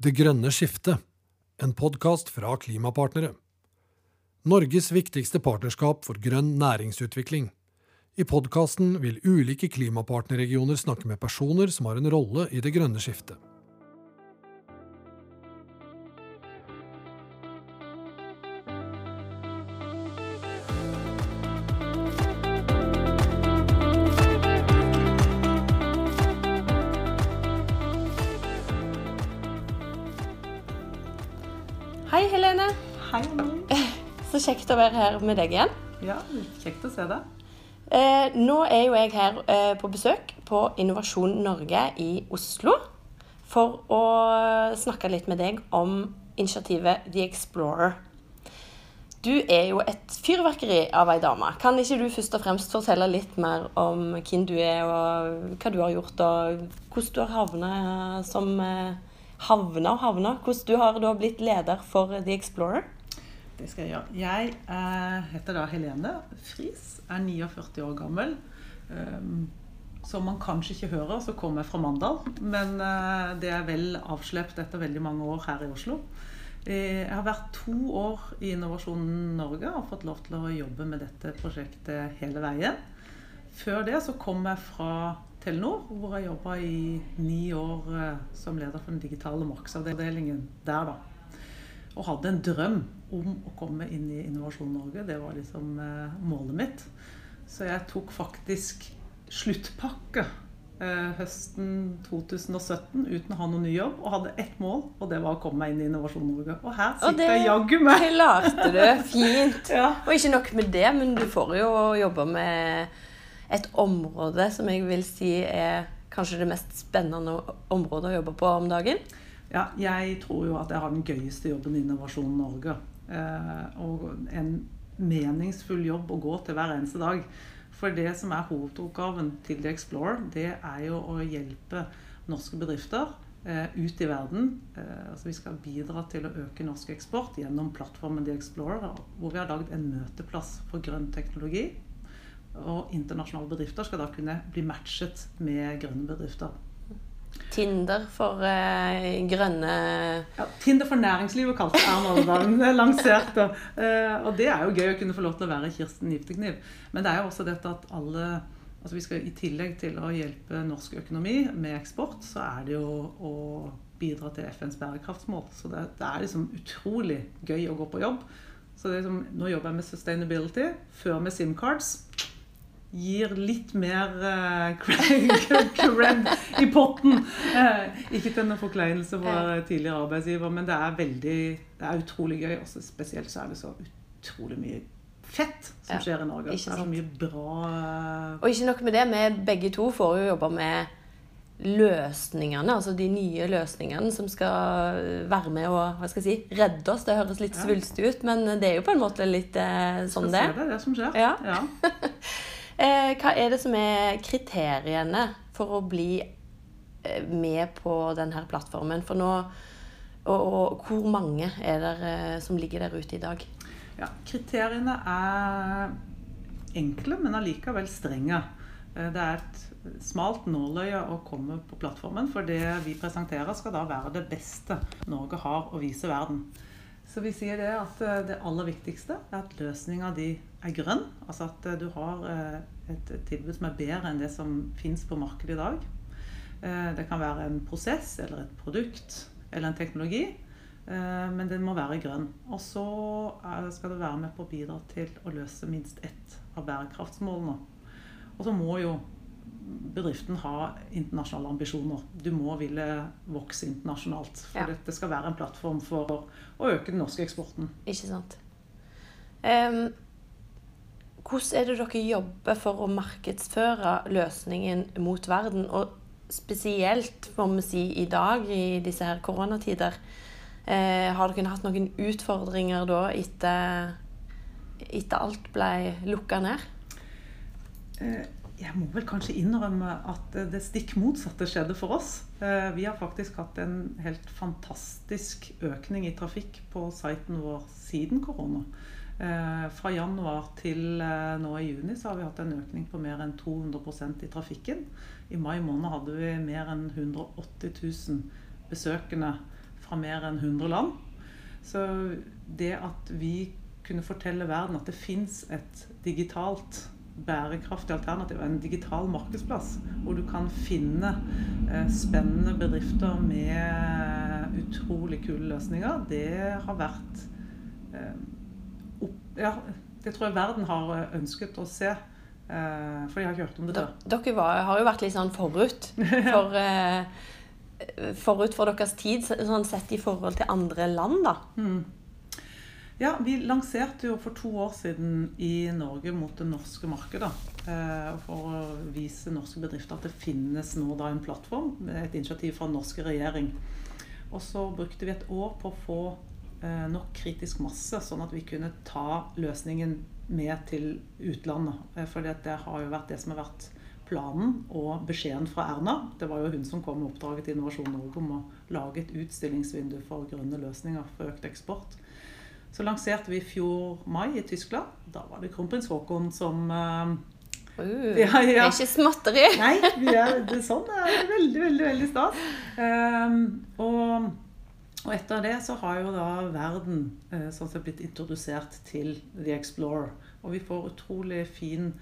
Det grønne skiftet, en podkast fra Klimapartnere. Norges viktigste partnerskap for grønn næringsutvikling. I podkasten vil ulike klimapartnerregioner snakke med personer som har en rolle i det grønne skiftet. Hei, Helene. Hei, Annie. Så kjekt å være her med deg igjen. Ja, kjekt å se deg. Eh, nå er jo jeg her eh, på besøk på Innovasjon Norge i Oslo for å snakke litt med deg om initiativet The Explorer. Du er jo et fyrverkeri av ei dame. Kan ikke du først og fremst fortelle litt mer om hvem du er, og hva du har gjort, og hvordan du har havna som eh, havna og havna? Hvordan du har da blitt leder for The Explorer? Det skal jeg gjøre. Jeg eh, heter da Helene Friis, er 49 år gammel. Um, som man kanskje ikke hører, så kommer jeg fra Mandal. Men eh, det er vel avslept etter veldig mange år her i Oslo. Eh, jeg har vært to år i Innovasjon Norge og fått lov til å jobbe med dette prosjektet hele veien. Før det så kom jeg fra Telenor, hvor jeg jobba i ni år eh, som leder for den digitale markedsavdelingen der, da. Og hadde en drøm om å komme inn i Innovasjon Norge. Det var liksom eh, målet mitt. Så jeg tok faktisk sluttpakke eh, høsten 2017 uten å ha noen ny jobb, og hadde ett mål, og det var å komme meg inn i Innovasjon Norge. Og her Og sitter jeg jaggu meg! klarte du fint. Ja. Og ikke nok med det, men du får jo jobbe med et område som jeg vil si er kanskje det mest spennende området å jobbe på om dagen. Ja, jeg tror jo at jeg har den gøyeste jobben i Innovasjon Norge. Eh, og en meningsfull jobb å gå til hver eneste dag. For det som er hovedoppgaven til The Explorer, det er jo å hjelpe norske bedrifter eh, ut i verden. Eh, altså vi skal bidra til å øke norsk eksport gjennom plattformen The Explorer, hvor vi har lagd en møteplass for grønn teknologi. Og internasjonale bedrifter skal da kunne bli matchet med grønne bedrifter. Tinder for eh, grønne Ja, Tinder for næringslivet kalte Erna Alvdalen lansert. Og, eh, og det er jo gøy å kunne få lov til å være Kirsten Giftekniv. Men det er jo også dette at alle altså vi skal I tillegg til å hjelpe norsk økonomi med eksport, så er det jo å bidra til FNs bærekraftsmål. Så det, det er liksom utrolig gøy å gå på jobb. Så det er liksom, nå jobber jeg med sustainability, før med SIM-cards gir litt mer uh, cred i potten. Uh, ikke til noen forkleinelse for tidligere arbeidsgiver, men det er veldig, det er utrolig gøy. Også spesielt så er det så utrolig mye fett som Ja, skjer i Norge. Det er så mye bra uh, Og ikke nok med det, vi begge to får jo jobbe med løsningene, altså de nye løsningene som skal være med og hva skal jeg si, redde oss. Det høres litt Ja. svulstig ut, men det er jo på en måte litt eh, sånn det skal se Det er det som skjer. Ja. Eh, hva er det som er kriteriene for å bli eh, med på denne plattformen? For nå og, og hvor mange er det eh, som ligger der ute i dag? Ja, kriteriene er enkle, men allikevel strenge. Eh, Det er et smalt nåløye å komme på plattformen, for det vi presenterer skal da være det beste Norge har å vise verden. Så vi sier det at det aller viktigste er at løsninga di er grønn. Altså at eh, du har eh, et tilbud som er bedre enn det som fins på markedet i dag. Eh, Det kan være en prosess eller et produkt eller en teknologi. Men den må være grønn. Og så skal det være med på å bidra til å løse minst ett av bærekraftsmålene. Og så må jo bedriften ha internasjonale ambisjoner. Du må ville vokse internasjonalt. For Ja. dette skal være en plattform for å øke den norske eksporten. Ikke sant? Em, hvordan er det dere jobber for å markedsføre løsningen mot verden? Og spesielt, får vi si, i dag, i disse her koronatider. Eh, har dere hatt noen utfordringer da etter, etter alt ble lukka ned? Eh, Jeg må vel kanskje innrømme at det stikk motsatte skjedde for oss. Eh, Vi har faktisk hatt en helt fantastisk økning i trafikk på siten vår siden korona. Eh, Fra januar til eh, nå i juni så har vi hatt en økning på mer enn 200% i trafikken. I mai måned hadde vi mer enn 180 000 besøkende fra mer enn 100 land. Så det at vi kunne fortelle verden at det fins et digitalt bærekraftig alternativ, en digital markedsplass, hvor du kan finne eh, spennende bedrifter med utrolig kule løsninger, det har vært Ja, det tror jeg verden har ønsket å se. Eh, for de har ikke hørt om det før. Dere var, har jo vært litt sånn forut for, eh, forut for deres tid, sånn sett i forhold til andre land, da. Mm. Ja, vi lanserte jo for to år siden i Norge mot det norske markedet. Eh, for å vise norske bedrifter at det finnes nå da en plattform, et initiativ fra den norske regjering. Og så brukte vi et år på å få eh, nok kritisk masse, sånn at vi kunne ta løsningen med til utlandet. Eh, for det har jo vært det som har vært planen og beskjeden fra Erna. Det var jo hun som kom med oppdraget til Innovasjon Norge om å lage et utstillingsvindu for grønne løsninger for økt eksport. Så lanserte vi i fjor mai i Tyskland. Da var det kronprins Haakon som uh, uh, ja, ja. Det er ikke småtteri. Nei, er, det er sånn det er veldig, veldig veldig stas. Um, og, og, etter det så har jo da verden uh, sånn sett blitt introdusert til The Explorer. Og vi får utrolig fin,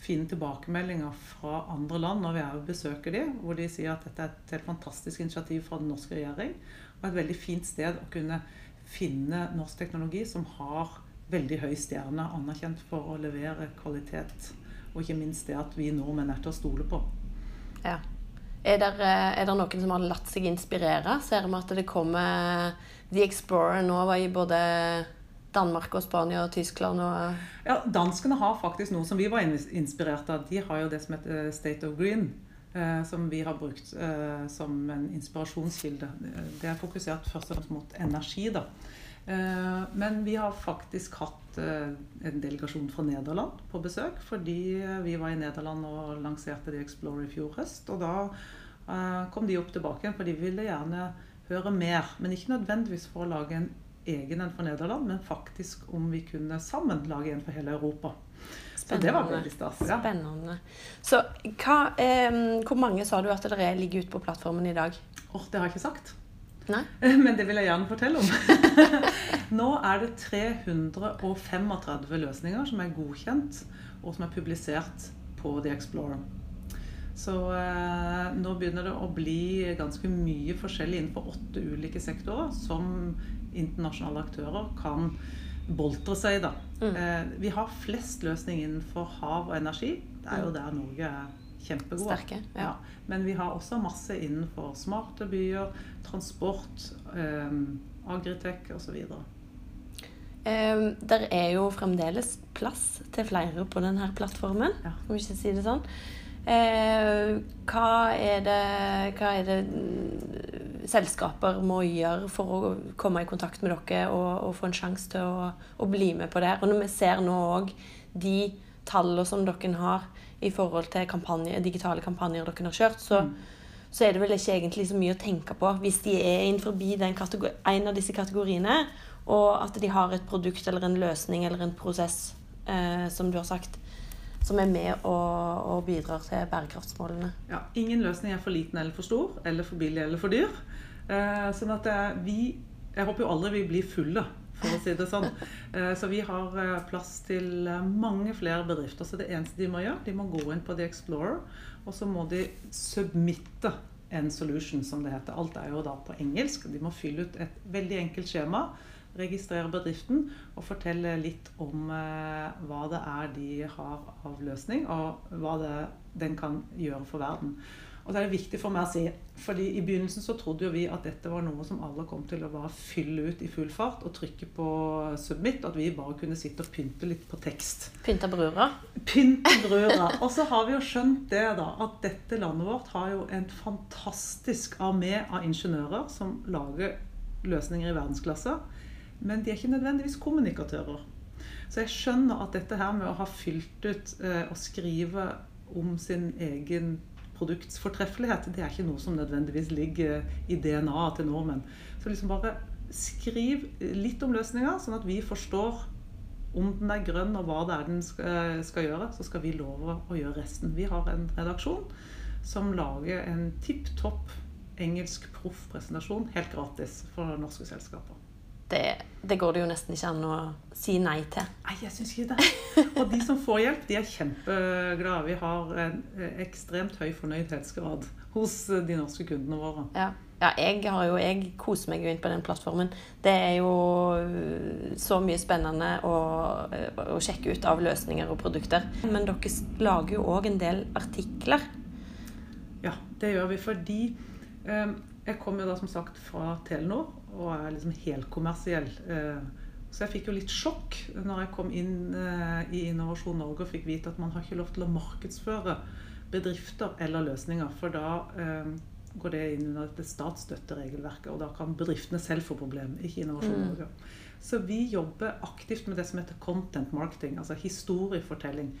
fine tilbakemeldinger fra andre land når vi er og besøker dem, hvor de sier at dette er et helt fantastisk initiativ fra den norske regjering. Og et veldig fint sted å kunne finne norsk teknologi som har veldig høy stjerne, anerkjent for å levere kvalitet. Og ikke minst det at vi nordmenn er til å stole på. Ja. Er det, er det noen som har latt seg inspirere? Ser vi at det kommer The Explorer nå i både Danmark og Spania og Tyskland og Ja, danskene har faktisk noe som vi var inspirert av. De har jo det som heter State of Green. Eh, som vi har brukt eh, som en inspirasjonskilde. Det er fokusert først og fremst mot energi, da. Eh, men vi har faktisk hatt en delegasjon fra Nederland på besøk. Fordi vi var i Nederland og lanserte The Explorer i fjor høst. Og da kom de opp tilbake igjen, for de ville gjerne høre mer. Men ikke nødvendigvis for å lage en egen en for Nederland, men faktisk om vi kunne sammen lage en for hele Europa. Så det var veldig stas. Ja. Spennende. Så hva, eh, hvor mange sa du at dere ligger ute på plattformen i dag? Oh, det har jeg ikke sagt. Nei? Men det vil jeg gjerne fortelle om. Nå er det 335 løsninger som er godkjent, og som er publisert på The Explorer. Så eh, nå begynner det å bli ganske mye forskjellig innenfor åtte ulike sektorer som internasjonale aktører kan boltre seg, da. Mm. Eh, vi har flest løsninger innenfor hav og energi. Det er jo mm. der Norge er kjempegode. Sterke, ja. Ja. Men vi har også masse innenfor smarte byer, transport, eh, agritech osv. Eh, der er jo fremdeles plass til flere på denne plattformen, ja. om ikke si det sånn. Eh, hva, er det, hva er det selskaper må gjøre for å komme i kontakt med dere og, og få en sjanse til å, å, bli med på det. Og når vi ser nå òg de tallene som dere har i forhold til kampanje, digitale kampanjer dere har kjørt, så, mm. så, er det vel ikke egentlig så mye å tenke på hvis de er innenfor en av disse kategoriene, og at de har et produkt eller en løsning eller en prosess, eh, som du har sagt, som er med og, og bidrar til bærekraftsmålene. Ja, Ingen løsning er for liten eller for stor, eller for billig eller for dyr. Eh, sånn at det, vi Jeg håper jo aldri vi blir fulle, for å si det sånn. Eh, så vi har eh, plass til eh, mange flere bedrifter. Så det eneste de må gjøre, de må gå inn på The Explorer, og så må de submitte en solution, som det heter. Alt er jo da på engelsk. De må fylle ut et veldig enkelt skjema registrere bedriften og fortelle litt om hva det er de har av løsning, og hva det, den kan gjøre for verden. Og det er viktig for meg å si, fordi I begynnelsen så trodde jo vi at dette var noe som alle kom til å bare fylle ut i full fart og trykke på submit. At vi bare kunne sitte og pynte litt på tekst. Pynte brura? Pynte brura. Og så har vi jo skjønt det, da, at dette landet vårt har jo en fantastisk armé av ingeniører som lager løsninger i verdensklasse. Men de er ikke nødvendigvis kommunikatører. Så jeg skjønner at dette her med å ha fylt ut eh, og skrive om sin egen produkts fortreffelighet, det er ikke noe som nødvendigvis ligger i DNA-et til nordmenn. Så liksom bare skriv litt om løsninga, sånn at vi forstår om den er grønn og hva det er den skal, skal gjøre. Så skal vi love å gjøre resten. Vi har en redaksjon som lager en tipp topp engelsk proff-presentasjon helt gratis for norske selskaper. Det, det, går det jo nesten ikke an å si nei til. Nei, jeg syns ikke det. Og de som får hjelp, de er kjempeglade. Vi har en ekstremt høy fornøydhetsgrad hos de norske kundene våre. Ja. ja jeg, har jo, jeg koser meg jo inn på den plattformen. Det er jo så mye spennende å, å sjekke ut av løsninger og produkter. Men dere lager jo òg en del artikler. Ja, det gjør vi fordi jeg kom jo da som sagt fra Telenor og er liksom helkommersiell. kommersiell. så jeg fikk jo litt sjokk når jeg kom inn eh, i Innovasjon Norge og fikk vite at man har ikke lov til å markedsføre bedrifter eller løsninger. For da eh, går det inn under dette statsstøtteregelverket, og da kan bedriftene selv få problemer, ikke Innovasjon mm. Norge. Så vi jobber aktivt med det som heter content marketing, altså historiefortelling.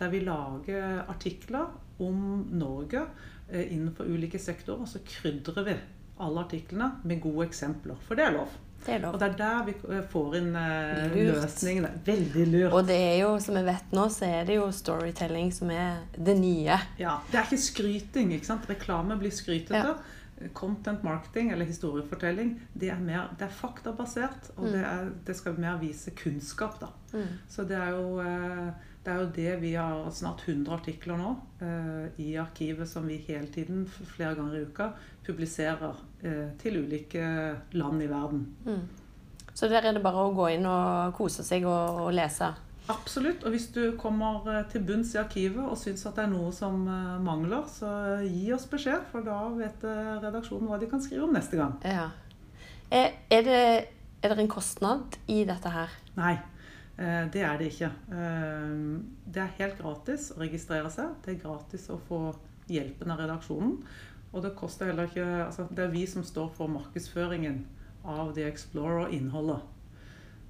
Der vi lager artikler om Norge innenfor ulike sektorer, og så krydrer vi alle artiklene med gode eksempler. For det er lov. Det er lov. Og det er der vi eh, får inn eh, løsningene. Veldig lurt. Og det er jo, som vi vet nå, så er det jo storytelling som er det nye. Ja. Det er ikke skryting. ikke sant? Reklame blir skrytete. Ja. Content marketing eller historiefortelling det er, mer, det er faktabasert. Og mm. det, er, det, skal mer vise kunnskap. da. Mm. Så det er jo eh, det er jo det vi har snart 100 artikler nå eh, i arkivet som vi hele tiden, flere ganger i uka, publiserer eh, til ulike land i verden. Mm. Så der er det bare å gå inn og kose seg og, og lese? Absolutt. Og hvis du kommer eh, til bunns i arkivet og syns at det er noe som eh, mangler, så gi oss beskjed, for da vet eh, redaksjonen hva de kan skrive om neste gang. Ja. Er, er, det, er det en kostnad i dette her? Nei. Eh, det er det ikke. Eh, det er helt gratis å registrere seg. Det er gratis å få hjelpen av redaksjonen. Og det koster heller ikke altså Det er vi som står for markedsføringen av The Explorer og innholdet.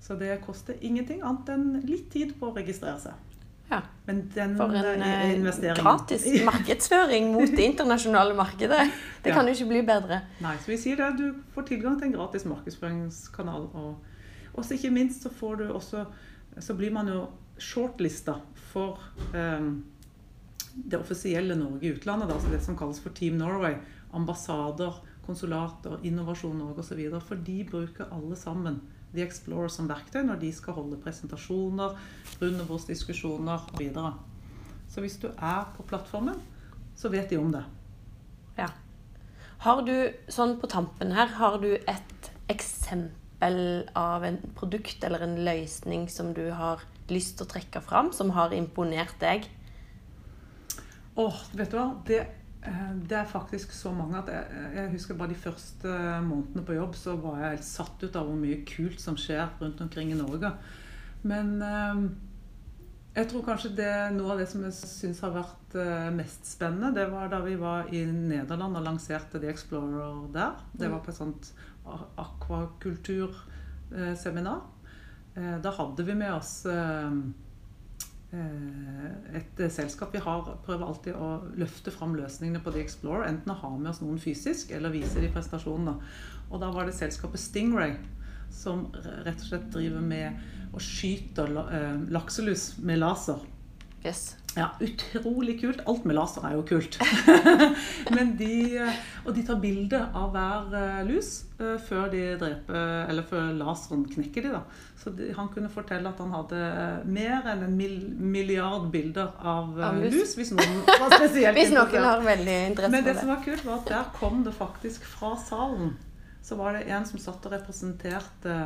Så det koster ingenting annet enn litt tid på å registrere seg. Ja. Men den For en eh, gratis markedsføring mot det internasjonale markedet. Det kan jo ikke bli bedre. Nei, så vi sier det. Du får tilgang til en gratis markedsføringskanal. Og også ikke minst så får du også så blir man jo shortlista for um, det offisielle Norge i utlandet, altså det som kalles for Team Norway. Ambassader, konsulater, Innovasjon Norge osv. For de bruker alle sammen The Explorer som verktøy når de skal holde presentasjoner, rundebordsdiskusjoner videre. Så hvis du er på plattformen, så vet de om det. Ja. Har du, sånn på tampen her, har du et eksempel av en produkt eller en løsning som du har lyst til å trekke fram, som har imponert deg? Åh, vet du hva? Det, eh, det, er faktisk så mange at jeg, jeg, husker bare de første månedene på jobb så var jeg helt satt ut av hvor mye kult som skjer rundt omkring i Norge. Men eh, jeg tror kanskje det, noe av det som jeg syns har vært eh, mest spennende, det var da vi var i Nederland og lanserte The Explorer der. Det var på et sånt akvakulturseminar. Eh, da hadde vi med oss eh, et selskap. Vi har, prøver alltid å løfte fram løsningene på The Explorer. Enten å ha med oss noen fysisk, eller vise de prestasjonene. Og da var det selskapet Stingray som rett og slett driver med å skyter lakselus med laser. Yes. Ja, utrolig kult. Alt med laser er jo kult. de, og de tar bilde av hver eh, lus uh, før de dreper Eller før laseren knekker de da. Så de, han kunne fortelle at han hadde mer enn en milliard bilder av, av lus. lus. Hvis noen var spesielt Hvis noen har veldig interesse Men det som var kult, var at der kom det faktisk fra salen. Så var det en som satt og representerte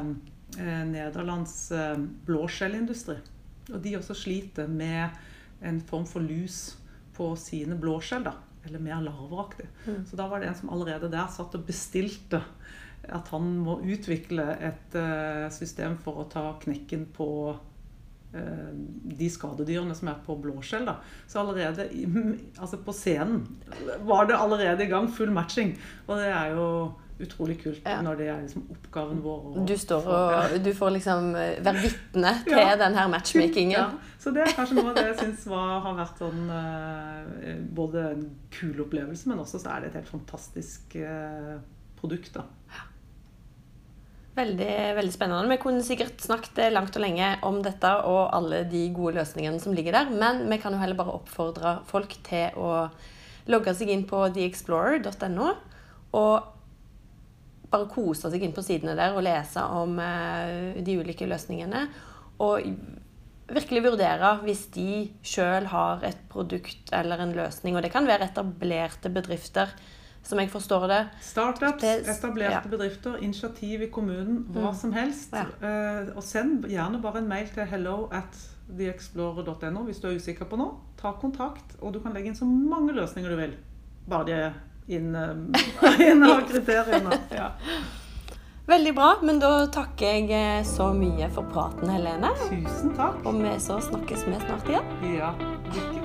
Nederlands blåskjellindustri. Og de også sliter med en form for lus på sine blåskjell. da, Eller mer larveaktig. Mm. Så da var det en som allerede der satt og bestilte at han må utvikle et uh, system for å ta knekken på de skadedyrene som er på blåskjell. da. Så allerede altså på scenen var det allerede i gang full matching. Og det er jo utrolig kult ja. når det er liksom oppgaven vår. du står og du får liksom eh, være vitne til ja. den her matchmakingen. Ja. Så det er kanskje noe av det jeg syns har vært sånn uh, både en kul opplevelse, men også så er det et helt fantastisk uh, produkt. da. Veldig, veldig spennende. Vi kunne sikkert snakket langt og lenge om dette og alle de gode løsningene som ligger der, men vi kan jo heller bare oppfordre folk til å logge seg inn på theexplorer.no og bare kose seg inn på sidene der og lese om eh, de ulike løsningene. Og virkelig vurdere hvis de sjøl har et produkt eller en løsning. Og det kan være etablerte bedrifter, som jeg forstår det. Startups, etablerte ja. bedrifter, initiativ i kommunen, hva Mm. som helst. Ja. Eh, og send gjerne bare en mail til hello at theexplorer.no hvis du er usikker på noe. Ta kontakt, og du kan legge inn så mange løsninger du vil. Bare de er inn, av kriteriene. Ja. Veldig bra, men da takker jeg eh, så mye for praten, Helene. Tusen takk. Og vi så snakkes vi snart igjen. Ja, lykke